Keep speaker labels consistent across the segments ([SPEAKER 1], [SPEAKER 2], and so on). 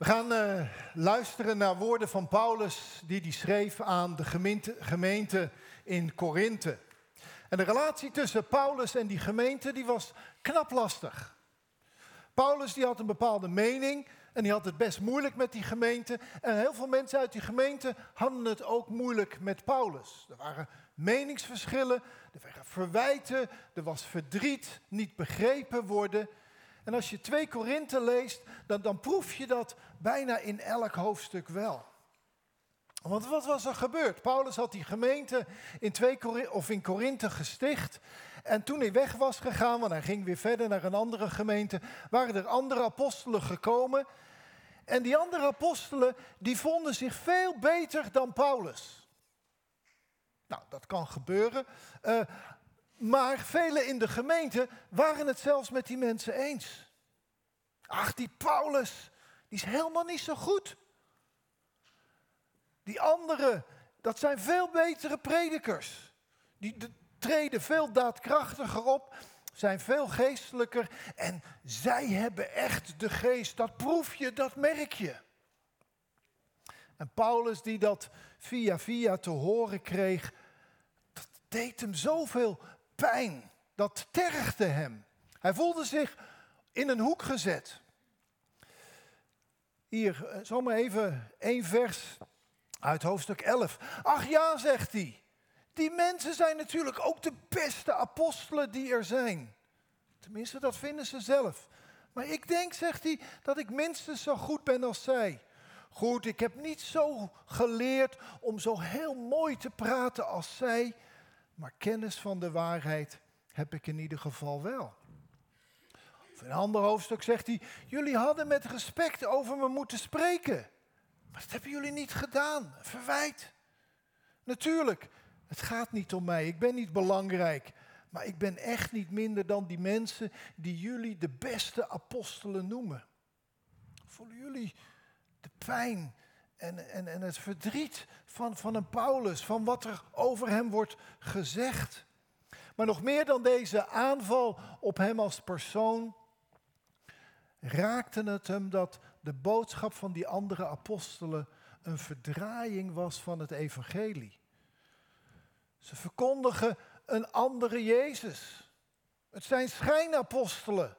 [SPEAKER 1] We gaan uh, luisteren naar woorden van Paulus die hij schreef aan de gemeente, gemeente in Korinthe. En de relatie tussen Paulus en die gemeente die was knap lastig. Paulus die had een bepaalde mening en die had het best moeilijk met die gemeente. En heel veel mensen uit die gemeente hadden het ook moeilijk met Paulus. Er waren meningsverschillen, er waren verwijten, er was verdriet, niet begrepen worden. En als je 2 Korinthe leest, dan, dan proef je dat bijna in elk hoofdstuk wel. Want wat was er gebeurd? Paulus had die gemeente in, 2 Korinthe, of in Korinthe gesticht. En toen hij weg was gegaan, want hij ging weer verder naar een andere gemeente, waren er andere apostelen gekomen. En die andere apostelen, die vonden zich veel beter dan Paulus. Nou, dat kan gebeuren. Uh, maar velen in de gemeente waren het zelfs met die mensen eens. Ach, die Paulus, die is helemaal niet zo goed. Die anderen, dat zijn veel betere predikers. Die treden veel daadkrachtiger op, zijn veel geestelijker. En zij hebben echt de geest. Dat proef je, dat merk je. En Paulus, die dat via via te horen kreeg, dat deed hem zoveel pijn. Dat tergde hem. Hij voelde zich in een hoek gezet. Hier, eh, zomaar even één vers uit hoofdstuk 11. Ach ja, zegt hij. Die mensen zijn natuurlijk ook de beste apostelen die er zijn. Tenminste, dat vinden ze zelf. Maar ik denk, zegt hij, dat ik minstens zo goed ben als zij. Goed, ik heb niet zo geleerd om zo heel mooi te praten als zij, maar kennis van de waarheid heb ik in ieder geval wel. In een ander hoofdstuk zegt hij, jullie hadden met respect over me moeten spreken. Maar dat hebben jullie niet gedaan. Verwijt. Natuurlijk, het gaat niet om mij. Ik ben niet belangrijk. Maar ik ben echt niet minder dan die mensen die jullie de beste apostelen noemen. Voelen jullie de pijn en, en, en het verdriet van, van een Paulus, van wat er over hem wordt gezegd? Maar nog meer dan deze aanval op hem als persoon, raakte het hem dat de boodschap van die andere apostelen een verdraaiing was van het evangelie. Ze verkondigen een andere Jezus. Het zijn schijnapostelen.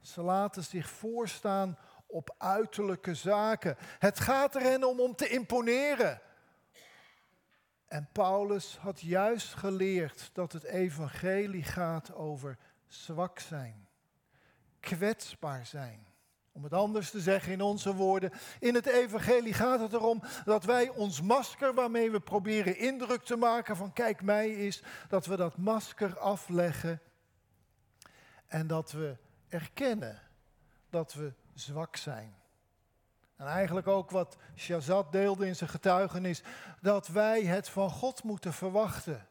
[SPEAKER 1] Ze laten zich voorstaan op uiterlijke zaken. Het gaat er hen om om te imponeren. En Paulus had juist geleerd dat het evangelie gaat over zwak zijn, kwetsbaar zijn. Om het anders te zeggen in onze woorden, in het evangelie gaat het erom dat wij ons masker waarmee we proberen indruk te maken van kijk mij is, dat we dat masker afleggen en dat we erkennen dat we zwak zijn. En eigenlijk ook wat Shazad deelde in zijn getuigenis, dat wij het van God moeten verwachten.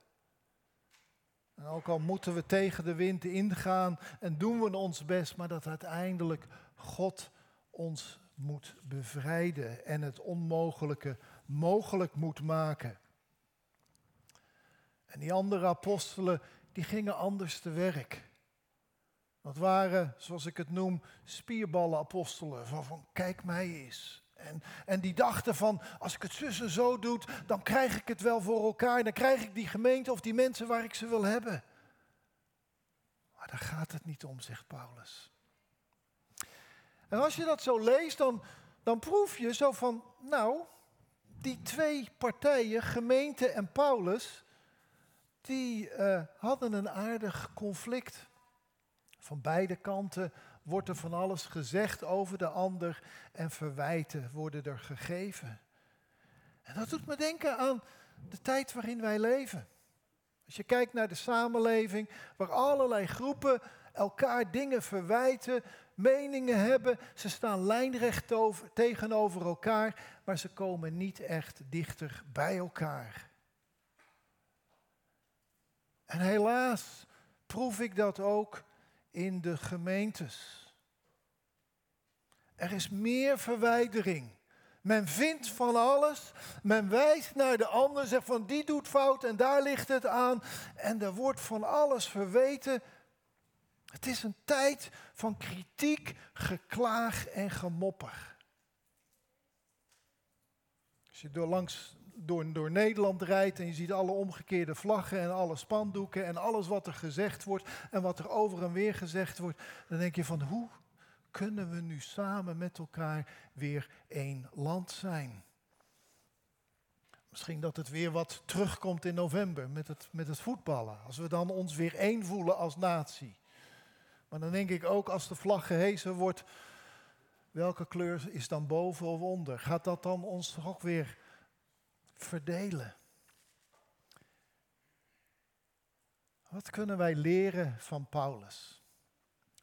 [SPEAKER 1] En ook al moeten we tegen de wind ingaan en doen we ons best, maar dat uiteindelijk God ons moet bevrijden en het onmogelijke mogelijk moet maken. En die andere apostelen, die gingen anders te werk. Dat waren, zoals ik het noem, spierballenapostelen. Van, van kijk mij eens. En, en die dachten van, als ik het zussen zo doe, dan krijg ik het wel voor elkaar. Dan krijg ik die gemeente of die mensen waar ik ze wil hebben. Maar daar gaat het niet om, zegt Paulus. En als je dat zo leest, dan, dan proef je zo van, nou, die twee partijen, gemeente en Paulus, die uh, hadden een aardig conflict. Van beide kanten wordt er van alles gezegd over de ander en verwijten worden er gegeven. En dat doet me denken aan de tijd waarin wij leven. Als je kijkt naar de samenleving, waar allerlei groepen elkaar dingen verwijten, meningen hebben, ze staan lijnrecht over, tegenover elkaar, maar ze komen niet echt dichter bij elkaar. En helaas proef ik dat ook in de gemeentes. Er is meer verwijdering. Men vindt van alles, men wijst naar de ander, zegt van die doet fout en daar ligt het aan. En er wordt van alles verweten. Het is een tijd van kritiek, geklaag en gemopper. Als je doorlangs door, door Nederland rijdt en je ziet alle omgekeerde vlaggen en alle spandoeken en alles wat er gezegd wordt en wat er over en weer gezegd wordt, dan denk je van hoe kunnen we nu samen met elkaar weer één land zijn? Misschien dat het weer wat terugkomt in november met het, met het voetballen. Als we dan ons weer één voelen als natie. Maar dan denk ik ook als de vlag gehezen wordt, welke kleur is dan boven of onder? Gaat dat dan ons toch weer verdelen? Wat kunnen wij leren van Paulus?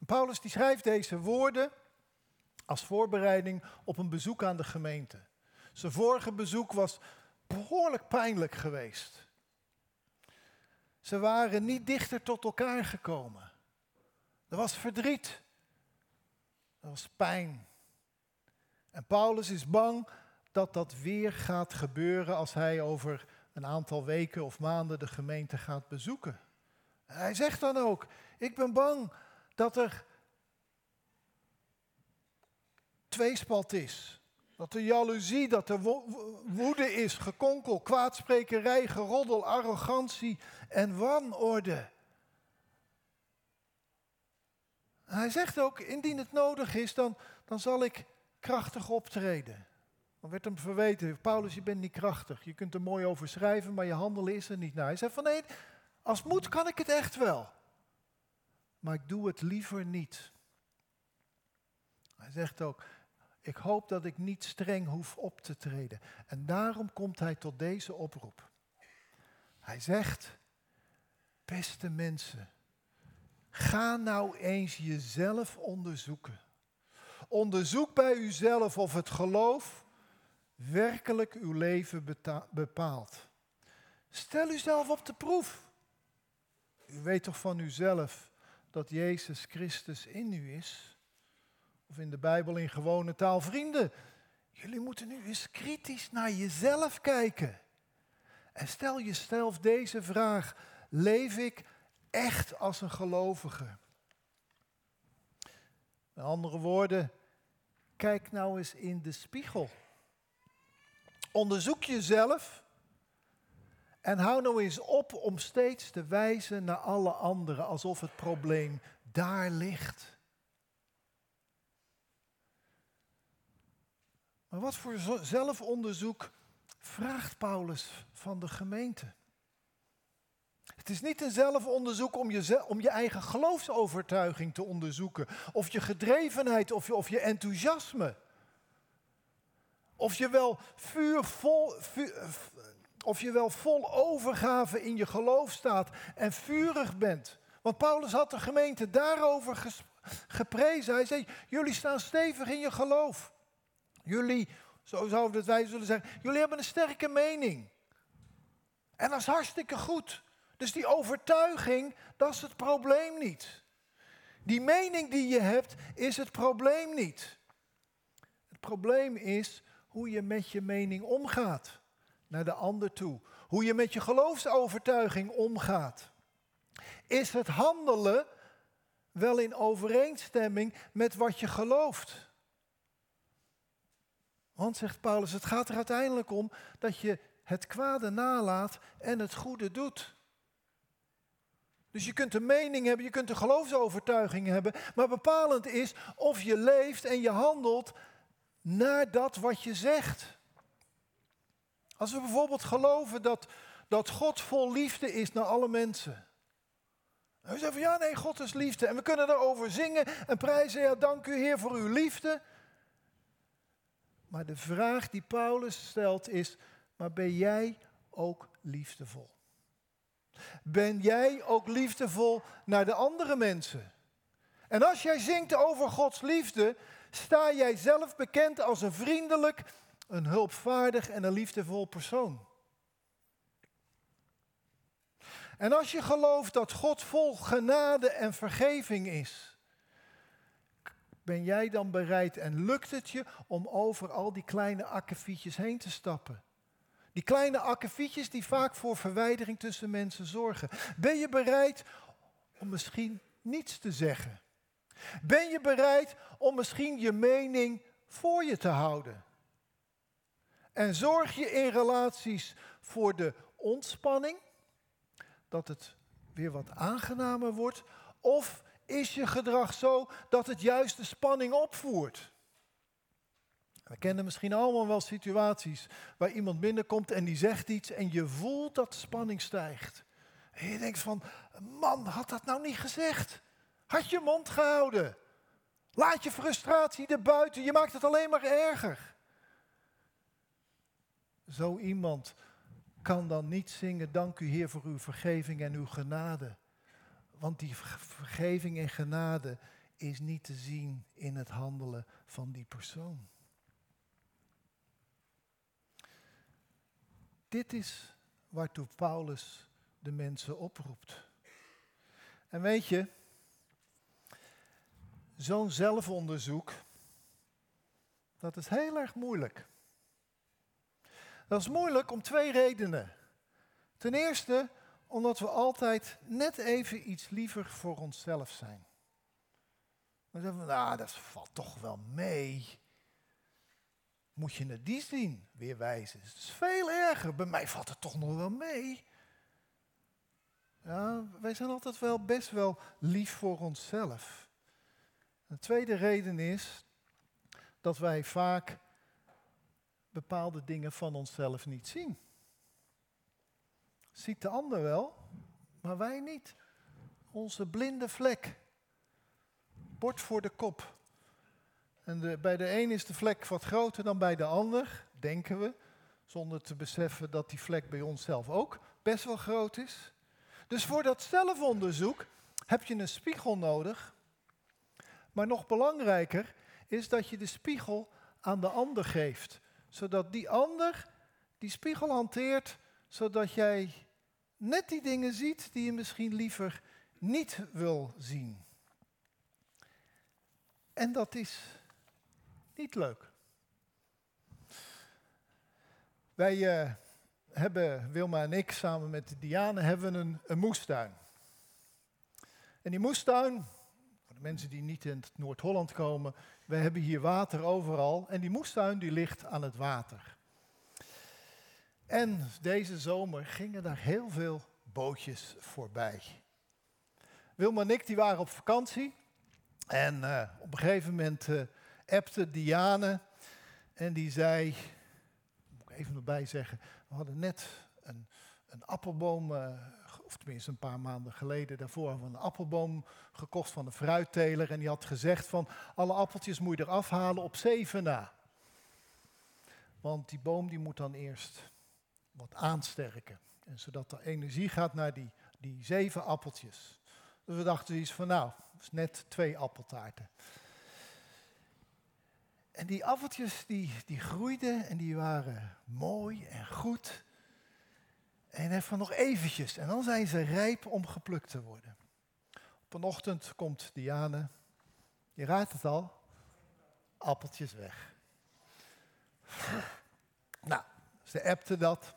[SPEAKER 1] Paulus die schrijft deze woorden als voorbereiding op een bezoek aan de gemeente. Zijn vorige bezoek was behoorlijk pijnlijk geweest. Ze waren niet dichter tot elkaar gekomen. Er was verdriet. Er was pijn. En Paulus is bang dat dat weer gaat gebeuren als hij over een aantal weken of maanden de gemeente gaat bezoeken. Hij zegt dan ook, ik ben bang dat er tweespalt is. Dat er jaloezie, dat er woede is, gekonkel, kwaadsprekerij, geroddel, arrogantie en wanorde. Hij zegt ook, indien het nodig is, dan, dan zal ik krachtig optreden. Dan werd hem verweten, Paulus, je bent niet krachtig. Je kunt er mooi over schrijven, maar je handelen is er niet naar. Hij zegt van nee, als moet kan ik het echt wel. Maar ik doe het liever niet. Hij zegt ook, ik hoop dat ik niet streng hoef op te treden. En daarom komt hij tot deze oproep. Hij zegt, beste mensen, ga nou eens jezelf onderzoeken. Onderzoek bij uzelf of het geloof werkelijk uw leven bepaalt. Stel uzelf op de proef. U weet toch van uzelf dat Jezus Christus in u is? Of in de Bijbel in gewone taal, vrienden, jullie moeten nu eens kritisch naar jezelf kijken. En stel jezelf deze vraag, leef ik echt als een gelovige? Met andere woorden, kijk nou eens in de spiegel. Onderzoek jezelf en hou nou eens op om steeds te wijzen naar alle anderen alsof het probleem daar ligt. Maar wat voor zelfonderzoek vraagt Paulus van de gemeente? Het is niet een zelfonderzoek om je, om je eigen geloofsovertuiging te onderzoeken, of je gedrevenheid, of je, of je enthousiasme. Of je wel vuur vol, of je wel vol overgave in je geloof staat en vurig bent. Want Paulus had de gemeente daarover geprezen. Hij zei, jullie staan stevig in je geloof. Jullie, zo zouden wij zullen zeggen, jullie hebben een sterke mening. En dat is hartstikke goed. Dus die overtuiging, dat is het probleem niet. Die mening die je hebt, is het probleem niet. Het probleem is hoe je met je mening omgaat naar de ander toe. Hoe je met je geloofsovertuiging omgaat. Is het handelen wel in overeenstemming met wat je gelooft? Want, zegt Paulus, het gaat er uiteindelijk om dat je het kwade nalaat en het goede doet. Dus je kunt een mening hebben, je kunt een geloofsovertuiging hebben, maar bepalend is of je leeft en je handelt naar dat wat je zegt. Als we bijvoorbeeld geloven dat, dat God vol liefde is naar alle mensen. En we zeggen van ja, nee, God is liefde. En we kunnen daarover zingen en prijzen, ja, dank u Heer voor uw liefde. Maar de vraag die Paulus stelt is, maar ben jij ook liefdevol? Ben jij ook liefdevol naar de andere mensen? En als jij zingt over Gods liefde, sta jij zelf bekend als een vriendelijk, een hulpvaardig en een liefdevol persoon. En als je gelooft dat God vol genade en vergeving is, ben jij dan bereid en lukt het je om over al die kleine akkefietjes heen te stappen? Die kleine akkefietjes die vaak voor verwijdering tussen mensen zorgen. Ben je bereid om misschien niets te zeggen? Ben je bereid om misschien je mening voor je te houden? En zorg je in relaties voor de ontspanning, dat het weer wat aangenamer wordt? Of is je gedrag zo dat het juist de spanning opvoert? We kennen misschien allemaal wel situaties waar iemand binnenkomt en die zegt iets en je voelt dat de spanning stijgt. En je denkt van, man, had dat nou niet gezegd? Had je mond gehouden? Laat je frustratie erbuiten, je maakt het alleen maar erger. Zo iemand kan dan niet zingen, dank u Heer voor uw vergeving en uw genade. Want die vergeving en genade is niet te zien in het handelen van die persoon. Dit is waartoe Paulus de mensen oproept. En weet je, zo'n zelfonderzoek, dat is heel erg moeilijk. Dat is moeilijk om twee redenen. Ten eerste omdat we altijd net even iets liever voor onszelf zijn. Dan zeggen we, nou, dat valt toch wel mee. Moet je het die zien, weer wijzen. Het is veel erger. Bij mij valt het toch nog wel mee. Ja, wij zijn altijd wel best wel lief voor onszelf. De tweede reden is dat wij vaak bepaalde dingen van onszelf niet zien. Ziet de ander wel, maar wij niet. Onze blinde vlek. Bord voor de kop. En bij de een is de vlek wat groter dan bij de ander, denken we. Zonder te beseffen dat die vlek bij onszelf ook best wel groot is. Dus voor dat zelfonderzoek heb je een spiegel nodig. Maar nog belangrijker is dat je de spiegel aan de ander geeft. Zodat die ander die spiegel hanteert, zodat jij net die dingen ziet die je misschien liever niet wil zien. En dat is niet leuk. Wij uh, hebben, Wilma en ik, samen met Diane, hebben een, moestuin. En die moestuin, mensen die niet in Noord-Holland komen, we hebben hier water overal. En die moestuin die ligt aan het water. En deze zomer gingen daar heel veel bootjes voorbij. Wilma en ik die waren op vakantie. En uh, op een gegeven moment uh, appte Diane. En die zei, moet ik even erbij zeggen, we hadden net een, een appelboom, uh, of tenminste een paar maanden geleden daarvoor, hebben we een appelboom gekocht van een fruitteler. En die had gezegd van, alle appeltjes moet je eraf halen op zeven na. Want die boom die moet dan eerst wat aansterken. En zodat er energie gaat naar die, die zeven appeltjes. Dus we dachten iets van, nou, dat is net twee appeltaarten. En die appeltjes die, die groeiden en die waren mooi en goed. En even nog eventjes. En dan zijn ze rijp om geplukt te worden. Op een ochtend komt Diane, je raadt het al, appeltjes weg. Nou, ze appte dat.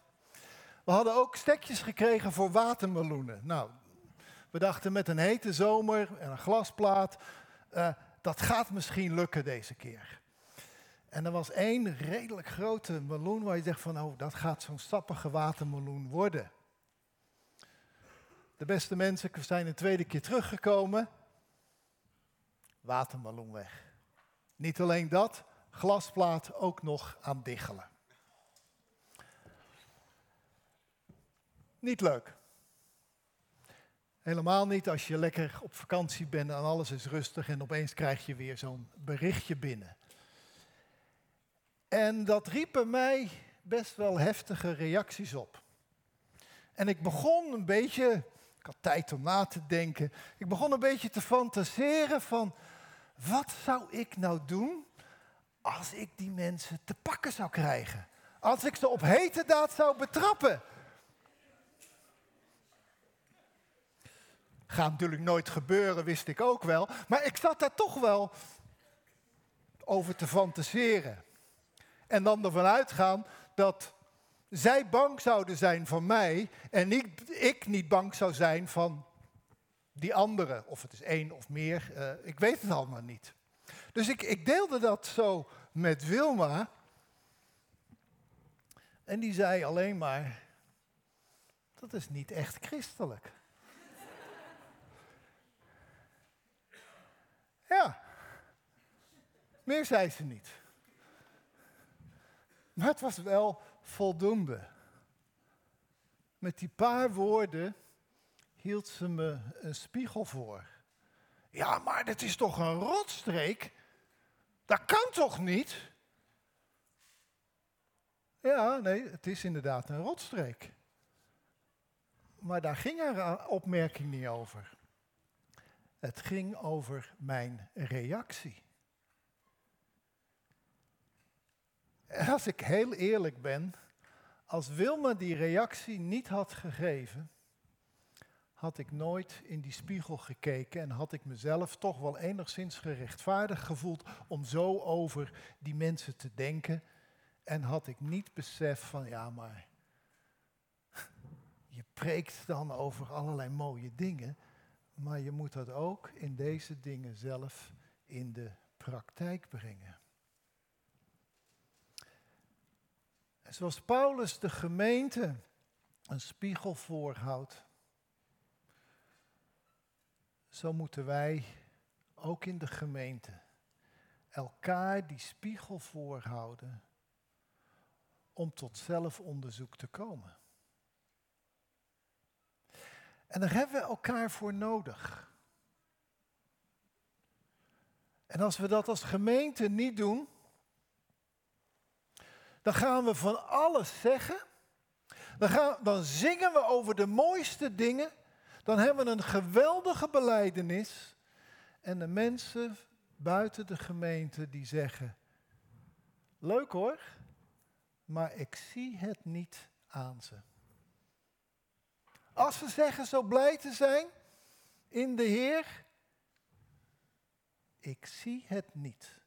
[SPEAKER 1] We hadden ook stekjes gekregen voor watermeloenen. Nou, we dachten met een hete zomer en een glasplaat, uh, dat gaat misschien lukken deze keer. En er was één redelijk grote meloen waar je zegt van, oh, dat gaat zo'n sappige watermeloen worden. De beste mensen zijn een tweede keer teruggekomen. Watermeloen weg. Niet alleen dat, glasplaat ook nog aan diggelen. Niet leuk. Helemaal niet als je lekker op vakantie bent en alles is rustig en opeens krijg je weer zo'n berichtje binnen. En dat riep bij mij best wel heftige reacties op. En ik begon een beetje, ik had tijd om na te denken, ik begon een beetje te fantaseren van, wat zou ik nou doen als ik die mensen te pakken zou krijgen? Als ik ze op hete daad zou betrappen? Gaat natuurlijk nooit gebeuren, wist ik ook wel. Maar ik zat daar toch wel over te fantaseren. En dan ervan uitgaan dat zij bang zouden zijn van mij en niet, ik niet bang zou zijn van die anderen. Of het is één of meer, uh, ik weet het allemaal niet. Dus ik, ik deelde dat zo met Wilma. En die zei alleen maar, dat is niet echt christelijk. ja, meer zei ze niet. Maar het was wel voldoende. Met die paar woorden hield ze me een spiegel voor. Ja, maar dit is toch een rotstreek? Dat kan toch niet? Ja, nee, het is inderdaad een rotstreek. Maar daar ging haar opmerking niet over. Het ging over mijn reactie. En als ik heel eerlijk ben, als Wilma die reactie niet had gegeven, had ik nooit in die spiegel gekeken en had ik mezelf toch wel enigszins gerechtvaardigd gevoeld om zo over die mensen te denken. En had ik niet besef van, ja maar, je preekt dan over allerlei mooie dingen, maar je moet dat ook in deze dingen zelf in de praktijk brengen. Zoals Paulus de gemeente een spiegel voorhoudt, zo moeten wij ook in de gemeente elkaar die spiegel voorhouden om tot zelfonderzoek te komen. En daar hebben we elkaar voor nodig. En als we dat als gemeente niet doen, dan gaan we van alles zeggen. Dan, gaan, dan zingen we over de mooiste dingen. Dan hebben we een geweldige beleidenis. En de mensen buiten de gemeente die zeggen, leuk hoor, maar ik zie het niet aan ze. Als ze zeggen zo blij te zijn in de Heer, ik zie het niet.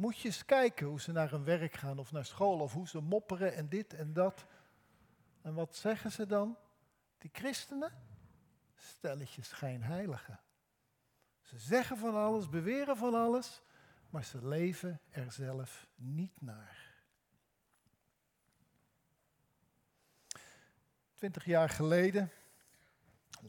[SPEAKER 1] Moet je eens kijken hoe ze naar hun werk gaan of naar school of hoe ze mopperen en dit en dat. En wat zeggen ze dan? Die christenen? Stelletjes schijnheiligen. Ze zeggen van alles, beweren van alles, maar ze leven er zelf niet naar. Twintig jaar geleden,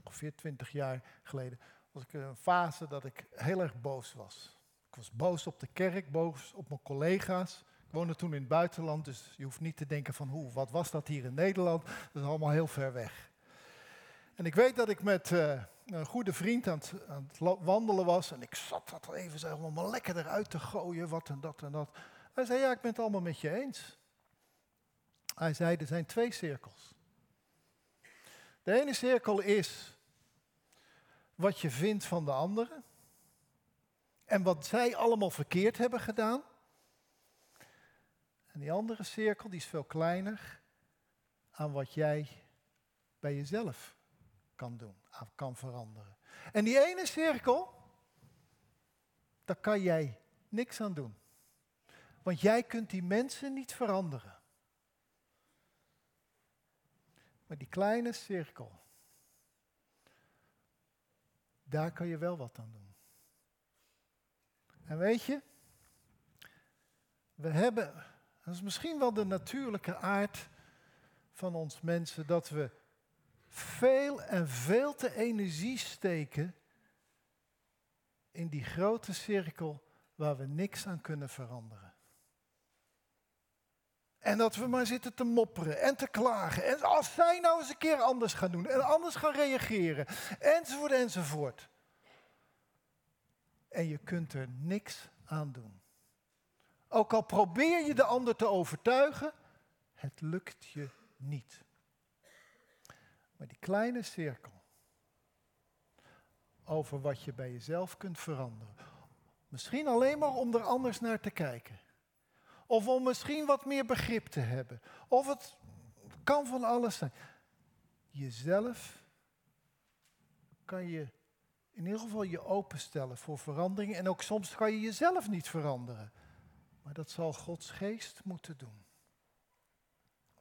[SPEAKER 1] ongeveer twintig jaar geleden, was ik in een fase dat ik heel erg boos was. Ik was boos op de kerk, boos op mijn collega's. Ik woonde toen in het buitenland, dus je hoeft niet te denken van hoe, wat was dat hier in Nederland? Dat is allemaal heel ver weg. En ik weet dat ik met uh, een goede vriend aan het, wandelen was en ik zat dat even zeg maar lekker eruit te gooien, wat en dat en dat. Hij zei, ja, ik ben het allemaal met je eens. Hij zei, er zijn twee cirkels. De ene cirkel is wat je vindt van de andere en wat zij allemaal verkeerd hebben gedaan. En die andere cirkel, die is veel kleiner aan wat jij bij jezelf kan doen, kan veranderen. En die ene cirkel, daar kan jij niks aan doen. Want jij kunt die mensen niet veranderen. Maar die kleine cirkel, daar kan je wel wat aan doen. En weet je, we hebben, dat is misschien wel de natuurlijke aard van ons mensen, dat we veel en veel te energie steken in die grote cirkel waar we niks aan kunnen veranderen. En dat we maar zitten te mopperen en te klagen. En als zij nou eens een keer anders gaan doen en anders gaan reageren, enzovoort, enzovoort. En je kunt er niks aan doen. Ook al probeer je de ander te overtuigen, het lukt je niet. Maar die kleine cirkel over wat je bij jezelf kunt veranderen. Misschien alleen maar om er anders naar te kijken. Of om misschien wat meer begrip te hebben. Of het kan van alles zijn. Jezelf kan je in ieder geval je openstellen voor verandering. En ook soms kan je jezelf niet veranderen. Maar dat zal Gods geest moeten doen.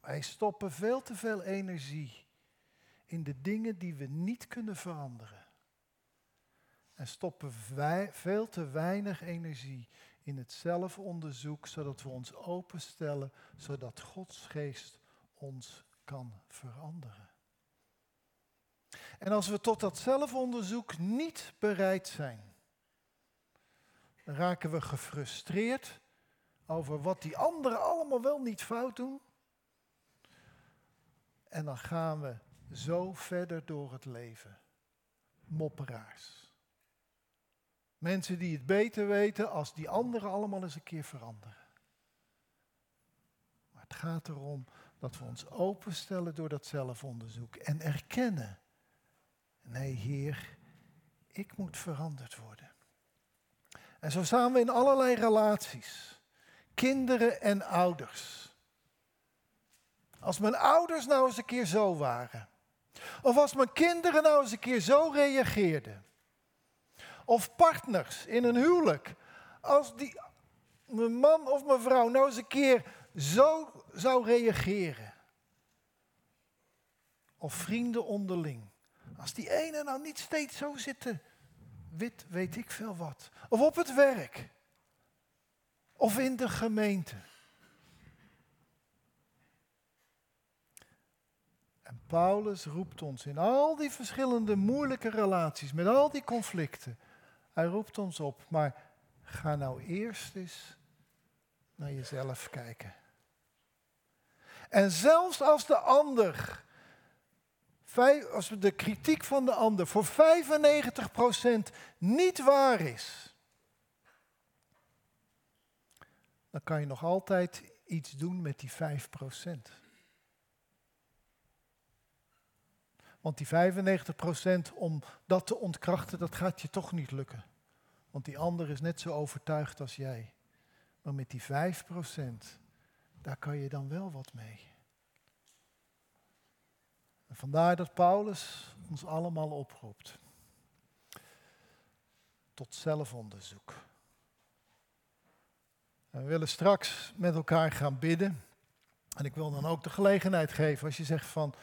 [SPEAKER 1] Wij stoppen veel te veel energie in de dingen die we niet kunnen veranderen. En stoppen wij veel te weinig energie in het zelfonderzoek, zodat we ons openstellen, zodat Gods geest ons kan veranderen. En als we tot dat zelfonderzoek niet bereid zijn, dan raken we gefrustreerd over wat die anderen allemaal wel niet fout doen. En dan gaan we zo verder door het leven. Mopperaars. Mensen die het beter weten als die anderen allemaal eens een keer veranderen. Maar het gaat erom dat we ons openstellen door dat zelfonderzoek en erkennen. Nee, Heer, ik moet veranderd worden. En zo staan we in allerlei relaties. Kinderen en ouders. Als mijn ouders nou eens een keer zo waren. Of als mijn kinderen nou eens een keer zo reageerden. Of partners in een huwelijk. Als die, mijn man of mijn vrouw nou eens een keer zo zou reageren. Of vrienden onderling. Als die ene nou niet steeds zo zitten, wit weet ik veel wat. Of op het werk. Of in de gemeente. En Paulus roept ons in al die verschillende moeilijke relaties, met al die conflicten. Hij roept ons op, maar ga nou eerst eens naar jezelf kijken. En zelfs als de ander, als de kritiek van de ander voor 95% niet waar is, dan kan je nog altijd iets doen met die 5%. Want die 95% om dat te ontkrachten, dat gaat je toch niet lukken. Want die ander is net zo overtuigd als jij. Maar met die 5%, daar kan je dan wel wat mee. En vandaar dat Paulus ons allemaal oproept. Tot zelfonderzoek. En we willen straks met elkaar gaan bidden. En ik wil dan ook de gelegenheid geven als je zegt van,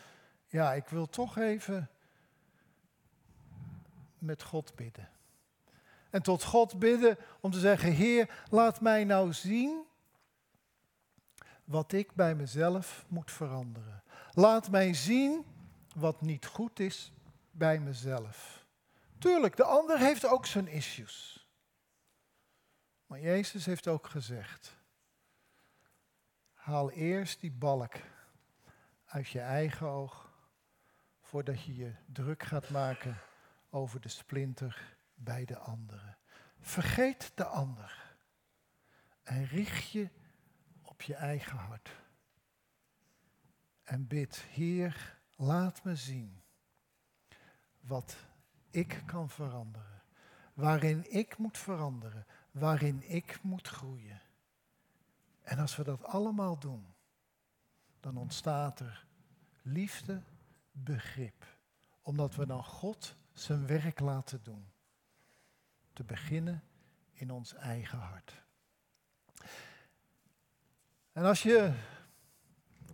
[SPEAKER 1] ja, ik wil toch even met God bidden. En tot God bidden om te zeggen, Heer, laat mij nou zien wat ik bij mezelf moet veranderen. Laat mij zien wat niet goed is bij mezelf. Tuurlijk, de ander heeft ook zijn issues. Maar Jezus heeft ook gezegd, haal eerst die balk uit je eigen oog voordat je je druk gaat maken over de splinter bij de anderen. Vergeet de ander en richt je op je eigen hart. En bid, Heer, laat me zien wat ik kan veranderen, waarin ik moet veranderen, waarin ik moet groeien. En als we dat allemaal doen, dan ontstaat er liefde begrip. Omdat we dan God zijn werk laten doen. Te beginnen in ons eigen hart. En als je,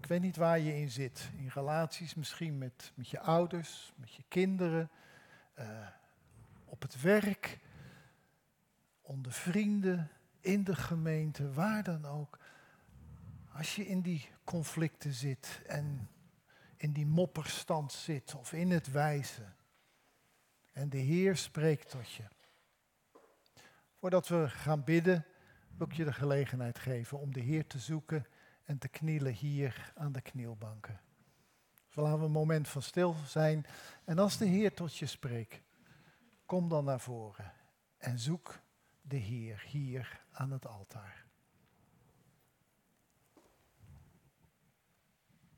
[SPEAKER 1] ik weet niet waar je in zit, in relaties misschien met, met je ouders, met je kinderen, uh, op het werk, onder vrienden, in de gemeente, waar dan ook. Als je in die conflicten zit en in die mopperstand zit of in het wijzen. En de Heer spreekt tot je. Voordat we gaan bidden, wil ik je de gelegenheid geven om de Heer te zoeken en te knielen hier aan de knielbanken. Dus laten we een moment van stil zijn. En als de Heer tot je spreekt, kom dan naar voren en zoek de Heer hier aan het altaar.